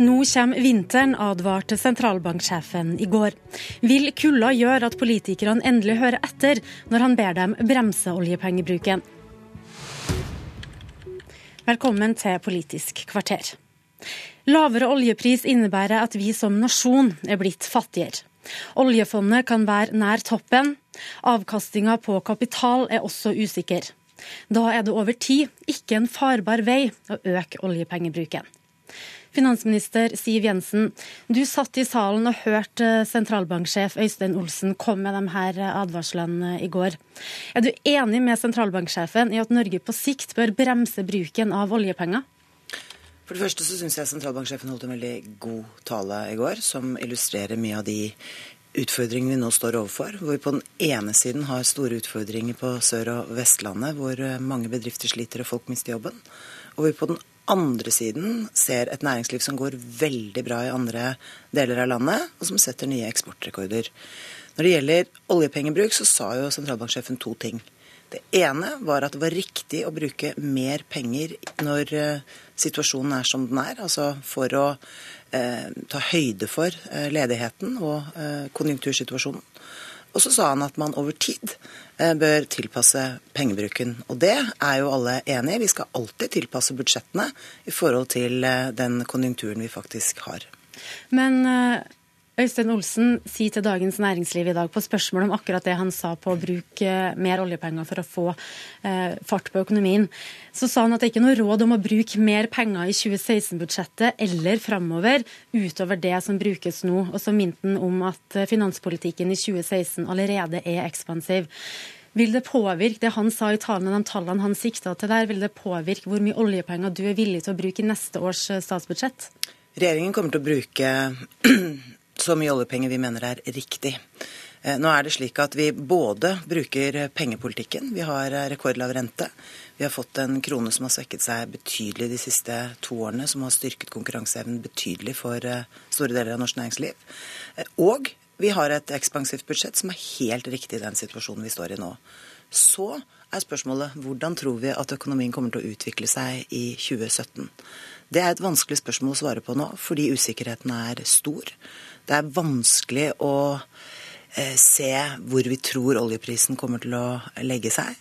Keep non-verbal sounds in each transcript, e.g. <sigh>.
Nå kommer vinteren, advarte sentralbanksjefen i går. Vil kulda gjøre at politikerne endelig hører etter når han ber dem bremse oljepengebruken? Velkommen til Politisk kvarter. Lavere oljepris innebærer at vi som nasjon er blitt fattigere. Oljefondet kan være nær toppen. Avkastinga på kapital er også usikker. Da er det over tid ikke en farbar vei å øke oljepengebruken. Finansminister Siv Jensen, du satt i salen og hørte sentralbanksjef Øystein Olsen komme med de her advarslene i går. Er du enig med sentralbanksjefen i at Norge på sikt bør bremse bruken av oljepenger? For det første så syns jeg sentralbanksjefen holdt en veldig god tale i går, som illustrerer mye av de utfordringene vi nå står overfor. Hvor vi på den ene siden har store utfordringer på Sør- og Vestlandet, hvor mange bedrifter sliter og folk mister jobben. Og vi på den andre siden ser et næringsliv som går veldig bra i andre deler av landet, og som setter nye eksportrekorder. Når det gjelder oljepengebruk, så sa jo sentralbanksjefen to ting. Det ene var at det var riktig å bruke mer penger når uh, situasjonen er som den er, altså for å eh, ta høyde for uh, ledigheten og konjunktursituasjonen. Og så sa han at man over tid eh, bør tilpasse pengebruken. Og det er jo alle enig i. Vi skal alltid tilpasse budsjettene i forhold til eh, den konjunkturen vi faktisk har. Men eh, Øystein Olsen sier til Dagens Næringsliv i dag på spørsmål om akkurat det han sa på å bruke mer oljepenger for å få eh, fart på økonomien, så sa han at det ikke er noe råd om å bruke mer penger i 2016-budsjettet eller framover utover det som brukes nå. Og så minte han om at eh, finanspolitikken i 2016 allerede er ekspansiv. Vil det påvirke det han sa i talen, de tallene han sikta til der, vil det påvirke hvor mye oljepenger du er villig til å bruke i neste års eh, statsbudsjett? Regjeringen kommer til å bruke <clears throat> så mye oljepenger vi mener er riktig. Eh, nå er det slik at vi både bruker pengepolitikken, vi har eh, rekordlav rente. Vi har fått en krone som har svekket seg betydelig de siste to årene, som har styrket konkurranseevnen betydelig for eh, store deler av norsk næringsliv. Og vi har et ekspansivt budsjett som er helt riktig i den situasjonen vi står i nå. Så er spørsmålet hvordan tror vi at økonomien kommer til å utvikle seg i 2017? Det er et vanskelig spørsmål å svare på nå, fordi usikkerheten er stor. Det er vanskelig å eh, se hvor vi tror oljeprisen kommer til å legge seg.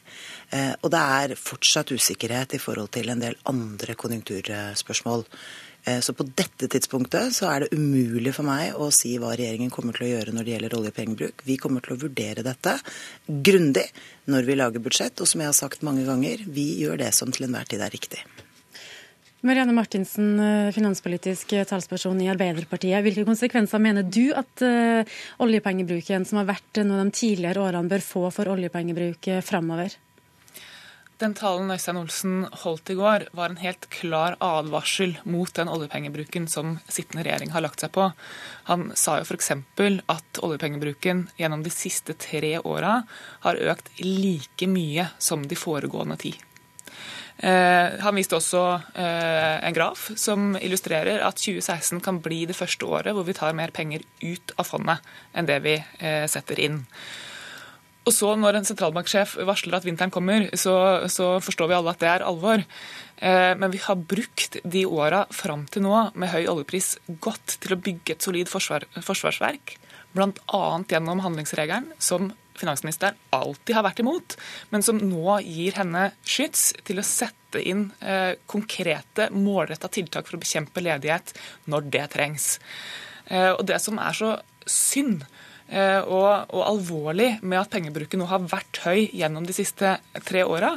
Eh, og det er fortsatt usikkerhet i forhold til en del andre konjunkturspørsmål. Eh, så på dette tidspunktet så er det umulig for meg å si hva regjeringen kommer til å gjøre når det gjelder oljepengebruk. Vi kommer til å vurdere dette grundig når vi lager budsjett, og som jeg har sagt mange ganger, vi gjør det som til enhver tid er riktig. Marianne Martinsen, eh, finanspolitisk talsperson i Arbeiderpartiet. Hvilke konsekvenser mener du at uh, oljepengebruken som har vært noen av de tidligere årene, bør få for oljepengebruk framover? Den talen Øystein Olsen holdt i går, var en helt klar advarsel mot den oljepengebruken som sittende regjering har lagt seg på. Han sa jo f.eks. at oljepengebruken gjennom de siste tre åra har økt like mye som de foregående ti. Eh, han viste også eh, en graf som illustrerer at 2016 kan bli det første året hvor vi tar mer penger ut av fondet enn det vi eh, setter inn. Og så Når en sentralbanksjef varsler at vinteren kommer, så, så forstår vi alle at det er alvor. Men vi har brukt de åra fram til nå med høy oljepris godt til å bygge et solid forsvar, forsvarsverk, bl.a. gjennom handlingsregelen, som finansministeren alltid har vært imot, men som nå gir henne skyts til å sette inn eh, konkrete, målretta tiltak for å bekjempe ledighet når det trengs. Eh, og Det som er så synd eh, og, og, alvorlig med at pengebruken nå har vært høy gjennom de siste tre åra,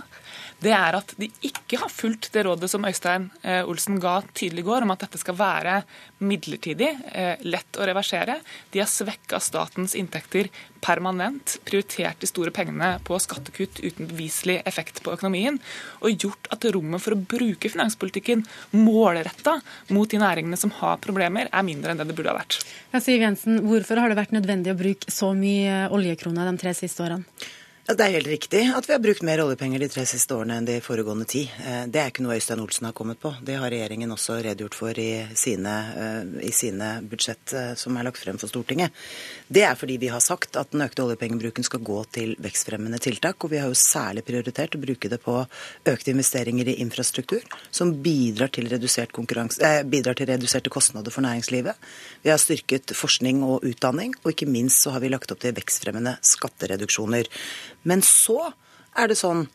det er at de ikke har fulgt det rådet som Øystein eh, Olsen ga tydelig i går, om at dette skal være midlertidig, eh, lett å reversere. De har svekka statens inntekter permanent, prioritert de store pengene på skattekutt uten beviselig effekt på økonomien, og gjort at rommet for å bruke finanspolitikken målretta mot de næringene som har problemer, er mindre enn det det burde ha vært. Siv Jensen, hvorfor har det vært nødvendig å bruke så mye oljekroner de tre siste årene? Ja, det er helt riktig at vi har brukt mer oljepenger de tre siste årene enn de foregående ti. Eh, det er ikke noe Øystein Olsen har kommet på. Det har regjeringen også redegjort for i sine, eh, i sine budsjett eh, som er lagt frem for Stortinget. Det er fordi vi har sagt at den økte oljepengebruken skal gå til vekstfremmende tiltak. Og vi har jo særlig prioritert å bruke det på økte investeringer i infrastruktur, som bidrar til, eh, bidrar til reduserte kostnader for næringslivet. Vi har styrket forskning og utdanning, og ikke minst så har vi lagt opp til vekstfremmende skattereduksjoner. Men så er det sånn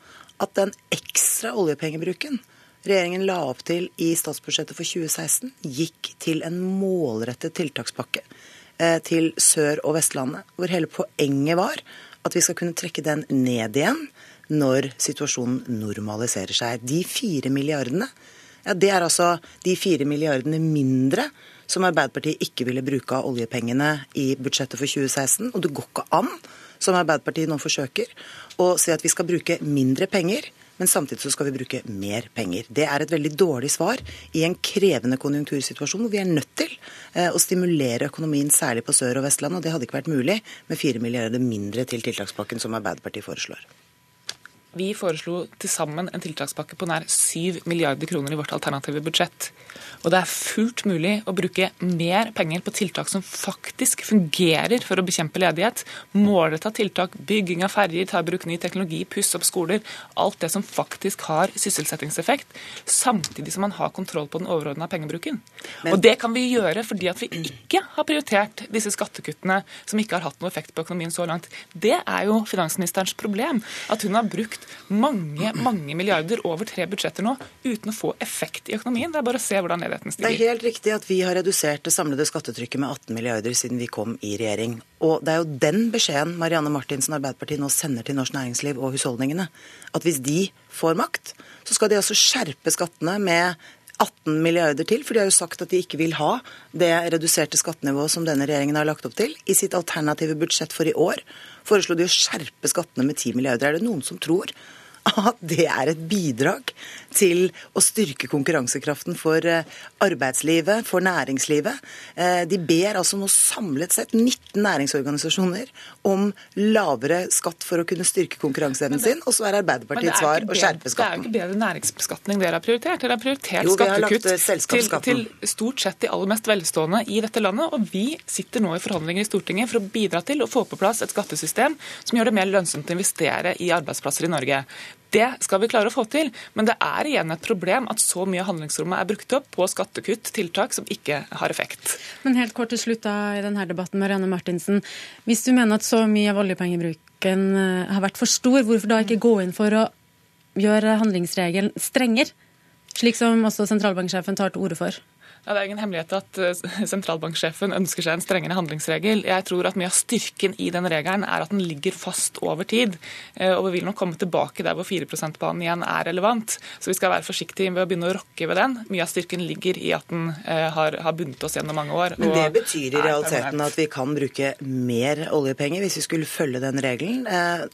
at den ekstra oljepengebruken regjeringen la opp til i statsbudsjettet for 2016, gikk til en målrettet tiltakspakke eh, til Sør- og Vestlandet, hvor hele poenget var at vi skal kunne trekke den ned igjen når situasjonen normaliserer seg. De fire milliardene, ja, det er altså de fire milliardene mindre som Arbeiderpartiet ikke ville bruke av oljepengene i budsjettet for 2016. Og det går ikke an som Arbeiderpartiet nå forsøker, å si at vi skal bruke mindre penger. Men samtidig så skal vi bruke mer penger. Det er et veldig dårlig svar i en krevende konjunktursituasjon hvor vi er nødt til eh, å stimulere økonomien, særlig på Sør- og Vestlandet. Og det hadde ikke vært mulig med fire milliarder mindre til tiltakspakken som Arbeiderpartiet foreslår. Vi foreslo til sammen en tiltakspakke på nær 7 milliarder kroner i vårt alternative budsjett. Og det er fullt mulig å bruke mer penger på tiltak som faktisk fungerer for å bekjempe ledighet. Målretta tiltak, bygging av ferjer, ta i bruk ny teknologi, pusse opp skoler. Alt det som faktisk har sysselsettingseffekt. Samtidig som man har kontroll på den overordna pengebruken. Men... Og det kan vi gjøre fordi at vi ikke har prioritert disse skattekuttene som ikke har hatt noe effekt på økonomien så langt. Det er jo finansministerens problem. At hun har brukt mange, mange milliarder over tre budsjetter nå uten å få effekt i økonomien. Det er bare å se hvordan ledigheten stiger. Det er helt riktig at vi har redusert det samlede skattetrykket med 18 milliarder siden vi kom i regjering. Og det er jo den beskjeden Marianne Martinsen Arbeiderpartiet nå sender til norsk næringsliv og husholdningene. At hvis de får makt, så skal de altså skjerpe skattene med 18 milliarder til, for de har jo sagt at de ikke vil ha det reduserte skattenivået som denne regjeringen har lagt opp til. I sitt alternative budsjett for i år foreslo de å skjerpe skattene med 10 milliarder. Er det noen som tror at det er et bidrag til å styrke konkurransekraften for eh, arbeidslivet, for næringslivet. Eh, de ber altså nå samlet sett 19 næringsorganisasjoner om lavere skatt for å kunne styrke konkurranseevnen sin, og så er Arbeiderpartiets svar å skjerpe skatten. Det er jo ikke bedre næringsbeskatning dere har prioritert. Dere har prioritert jo, skattekutt eh, til, til stort sett de aller mest velstående i dette landet, og vi sitter nå i forhandlinger i Stortinget for å bidra til å få på plass et skattesystem som gjør det mer lønnsomt å investere i arbeidsplasser i Norge. Det skal vi klare å få til, men det er igjen et problem at så mye av handlingsrommet er brukt opp på skattekutt, tiltak som ikke har effekt. Men helt kort til slutt da, i denne debatten, Marianne Martinsen. Hvis du mener at så mye av oljepengebruken eh, har vært for stor, hvorfor da ikke gå inn for å gjøre handlingsregelen strengere? Slik som også sentralbanksjefen tar til orde for. Ja, Det er ingen hemmelighet at eh, sentralbanksjefen ønsker seg en strengere handlingsregel. Jeg tror at mye av styrken i den regelen er at den ligger fast over tid. Eh, og vi vil nok komme tilbake der hvor 4 %-banen igjen er relevant. Så vi skal være forsiktige med å begynne å rokke ved den. Mye av styrken ligger i at den eh, har, har bundet oss gjennom mange år. Men det betyr i realiteten at vi kan bruke mer oljepenger hvis vi skulle følge den regelen.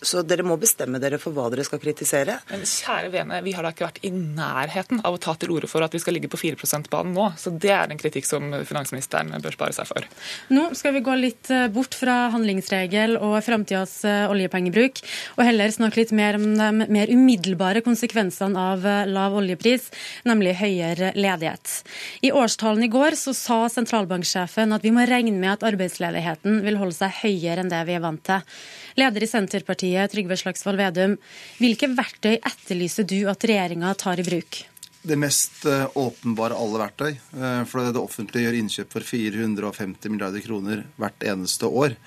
Så dere må bestemme dere for hva dere skal kritisere. Men kjære vene, vi har da ikke vært i nærheten av å ta til orde for at vi skal ligge på 4 %-banen nå. Så det er en kritikk som finansministeren bør spare seg for. Nå skal vi gå litt eh, bort fra handlingsregel og framtidas eh, oljepengebruk, og heller snakke litt mer om de mer umiddelbare konsekvensene av eh, lav oljepris, nemlig høyere ledighet. I årstalen i går så sa sentralbanksjefen at vi må regne med at arbeidsledigheten vil holde seg høyere enn det vi er vant til. Leder i Senterpartiet, Trygve Slagsvold Vedum, hvilke verktøy etterlyser du at regjeringa tar i bruk? Det mest eh, åpenbare alle verktøy. Eh, for det offentlige gjør innkjøp for 450 milliarder kroner hvert eneste år.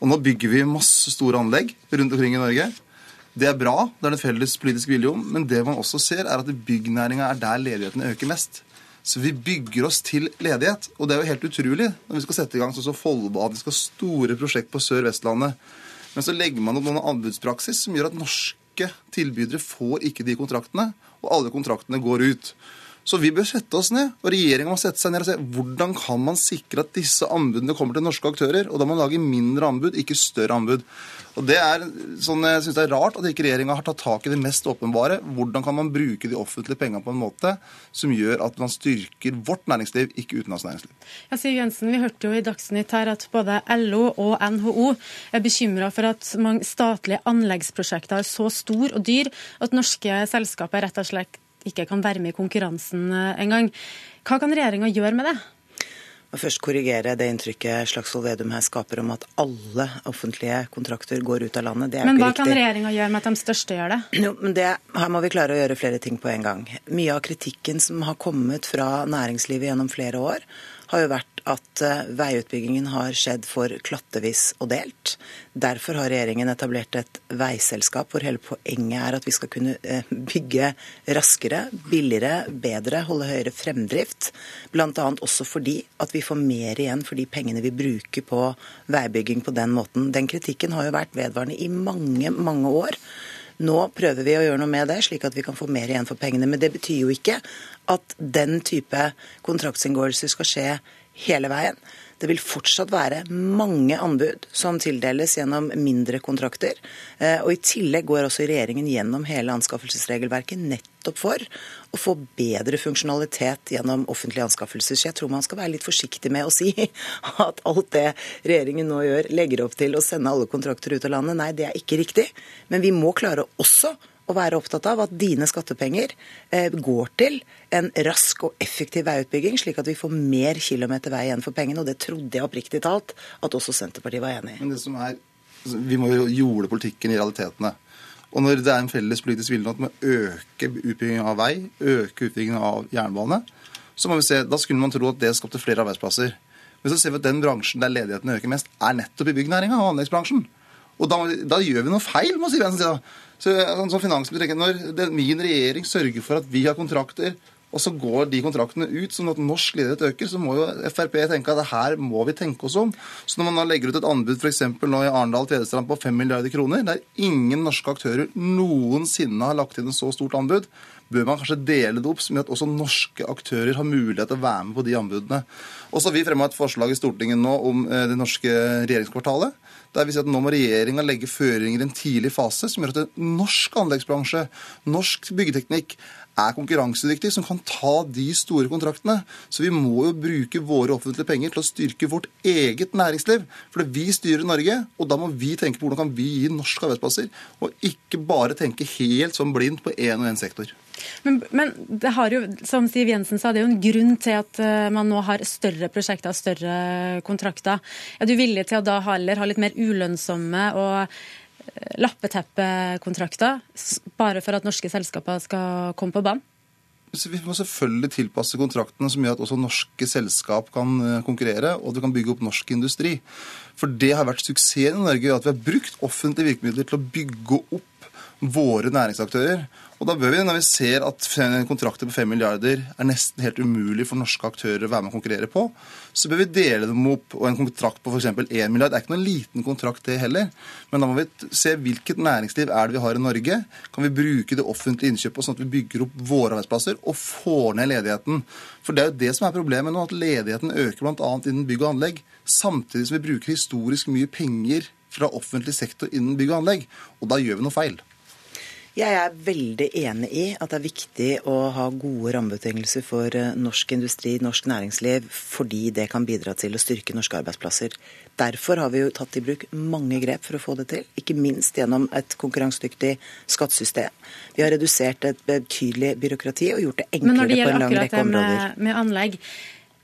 Og nå bygger vi masse store anlegg rundt omkring i Norge. Det er bra, det er det felles politisk vilje om, men det man også ser, er at byggnæringa er der ledigheten øker mest. Så vi bygger oss til ledighet. Og det er jo helt utrolig når vi skal sette i gang sånn som Follobanen, vi skal ha store prosjekt på Sør-Vestlandet. Men så legger man opp noen anbudspraksis som gjør at norske tilbydere får ikke de kontraktene og alle kontraktene går ut. Så vi bør sette oss ned, og regjeringa må sette seg ned og se hvordan kan man sikre at disse anbudene kommer til norske aktører. Og da må man lage mindre anbud, ikke større anbud. Og det er sånn, Jeg syns det er rart at ikke regjeringa har tatt tak i det mest åpenbare. Hvordan kan man bruke de offentlige pengene på en måte som gjør at man styrker vårt næringsliv, ikke utenlands næringsliv. Ja, Siv Jensen, Vi hørte jo i Dagsnytt her at både LO og NHO er bekymra for at mange statlige anleggsprosjekter er så store og dyr at norske selskaper rett og slett ikke kan være med i konkurransen eh, engang. Hva kan regjeringa gjøre med det? Og først korrigere det inntrykket Slagsvold Vedum her skaper om at alle offentlige kontrakter går ut av landet. Det er men ikke riktig. Men hva kan regjeringa gjøre med at de største gjør det? Jo, men det, Her må vi klare å gjøre flere ting på en gang. Mye av kritikken som har kommet fra næringslivet gjennom flere år, har jo vært at eh, veiutbyggingen har skjedd for klattevis og delt. Derfor har regjeringen etablert et veiselskap hvor hele poenget er at vi skal kunne eh, bygge raskere, billigere, bedre, holde høyere fremdrift. Bl.a. også fordi at vi får mer igjen for de pengene vi bruker på veibygging på den måten. Den kritikken har jo vært vedvarende i mange, mange år. Nå prøver vi å gjøre noe med det, slik at vi kan få mer igjen for pengene. Men det betyr jo ikke at den type kontraktsinngåelser skal skje hele veien. Det vil fortsatt være mange anbud som tildeles gjennom mindre kontrakter. Eh, og I tillegg går også regjeringen gjennom hele anskaffelsesregelverket nettopp for å få bedre funksjonalitet gjennom offentlige anskaffelser. Så jeg tror man skal være litt forsiktig med å si <laughs> at alt det regjeringen nå gjør, legger opp til å sende alle kontrakter ut av landet. Nei, det er ikke riktig. Men vi må klare også å være opptatt av at dine skattepenger eh, går til en rask og effektiv veiutbygging, slik at vi får mer kilometer vei igjen for pengene. Og det trodde jeg oppriktig talt at også Senterpartiet var enig i. Men det som er, altså, Vi må jo jorde politikken i realitetene. Og når det er en felles politisk vilje med å øke utbyggingen av vei, øke utbyggingen av jernbane, så må vi se, da skulle man tro at det skapte flere arbeidsplasser. Men så ser vi at den bransjen der ledigheten øker mest, er nettopp i byggnæringa og anleggsbransjen. Og da, da, gjør vi noe feil, må Siv Jensen si. da. Så, sånn, som finansminister, Når min regjering sørger for at vi har kontrakter, og så går de kontraktene ut sånn at norsk ledighet øker, så må jo Frp tenke at det her må vi tenke oss om. Så når man da legger ut et anbud f.eks. nå i Arendal-Tvedestrand på 5 milliarder kroner, der ingen norske aktører noensinne har lagt inn et så stort anbud, bør man kanskje dele det opp, som at også norske aktører har mulighet til å være med på de anbudene. Og så har vi fremma et forslag i Stortinget nå om eh, det norske regjeringskvartalet. Der vi sier at Nå må regjeringa legge føringer i en tidlig fase som gjør at norsk anleggsbransje, norsk byggeteknikk, er konkurransedyktig, som kan ta de store kontraktene. Så vi må jo bruke våre offentlige penger til å styrke vårt eget næringsliv. For vi styrer Norge, og da må vi tenke på hvordan kan vi gi norske arbeidsplasser, og ikke bare tenke helt sånn blindt på én og én sektor. Men, men, det har jo, som Siv Jensen sa, det er jo en grunn til at uh, man nå har større prosjekter, større kontrakter. Er du villig til å da heller ha litt mer ulønnsomme og lappeteppekontrakter, bare for at norske selskaper skal komme på banen? Vi må selvfølgelig tilpasse kontraktene som gjør at også norske selskap kan eh, konkurrere, og at vi kan bygge opp norsk industri. For det har vært suksessen i Norge at vi har brukt offentlige virkemidler til å bygge opp våre næringsaktører. Og da bør vi, når vi ser at kontrakter på 5 milliarder er nesten helt umulig for norske aktører å være med og konkurrere på, så bør vi dele dem opp. Og en kontrakt på f.eks. 1 milliard det er ikke noen liten kontrakt, det heller. Men da må vi se hvilket næringsliv er det vi har i Norge. Kan vi bruke det offentlige innkjøpet sånn at vi bygger opp våre arbeidsplasser og får ned ledigheten? For det er jo det som er problemet nå, at ledigheten øker bl.a. innen bygg og anlegg, samtidig som vi bruker historisk mye penger fra offentlig sektor innen bygg og anlegg. Og da gjør vi noe feil. Jeg er veldig enig i at det er viktig å ha gode rammebetingelser for eh, norsk industri, norsk næringsliv, fordi det kan bidra til å styrke norske arbeidsplasser. Derfor har vi jo tatt i bruk mange grep for å få det til, ikke minst gjennom et konkurransedyktig skattesystem. Vi har redusert et betydelig byråkrati og gjort det enklere på en lang rekke områder. Men når det gjelder akkurat det med, med anlegg,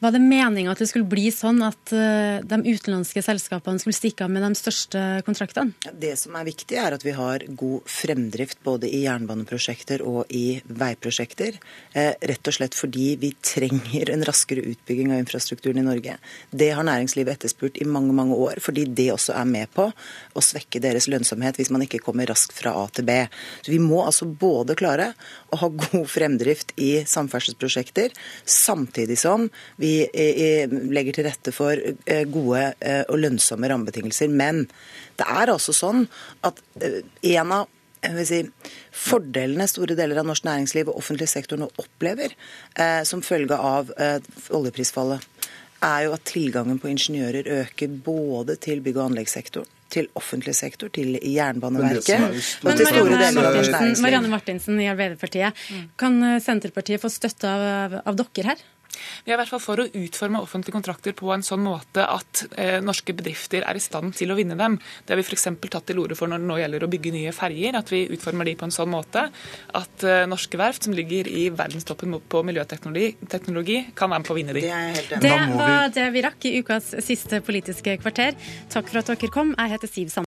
var det meninga at det skulle bli sånn at uh, de utenlandske selskapene skulle stikke av med de største kontraktene? Det som er viktig, er at vi har god fremdrift både i jernbaneprosjekter og i veiprosjekter. Eh, rett og slett fordi vi trenger en raskere utbygging av infrastrukturen i Norge. Det har næringslivet etterspurt i mange mange år, fordi det også er med på å svekke deres lønnsomhet hvis man ikke kommer raskt fra A til B. Så Vi må altså både klare å ha god fremdrift i samferdselsprosjekter, samtidig som vi vi legger til rette for eh, gode eh, og lønnsomme rammebetingelser. Men det er altså sånn at eh, en av jeg vil si, fordelene store deler av norsk næringsliv og offentlig sektor nå opplever eh, som følge av eh, oljeprisfallet, er jo at tilgangen på ingeniører øker både til bygg- og anleggssektoren, til offentlig sektor, til Jernbaneverket er og til store Marianne deler av norsk næringsliv. Marianne Martinsen i Arbeiderpartiet, kan eh, Senterpartiet få støtte av, av dere her? Vi er i hvert fall for å utforme offentlige kontrakter på en sånn måte at eh, norske bedrifter er i stand til å vinne dem. Det har vi f.eks. tatt til orde for når det nå gjelder å bygge nye ferjer. At vi utformer de på en sånn måte at eh, norske verft, som ligger i verdenstoppen på miljøteknologi, teknologi, kan være med på å vinne de. Det. Det var det vi rakk i ukas siste Politiske kvarter. Takk for at dere kom. Jeg heter Siv Sand.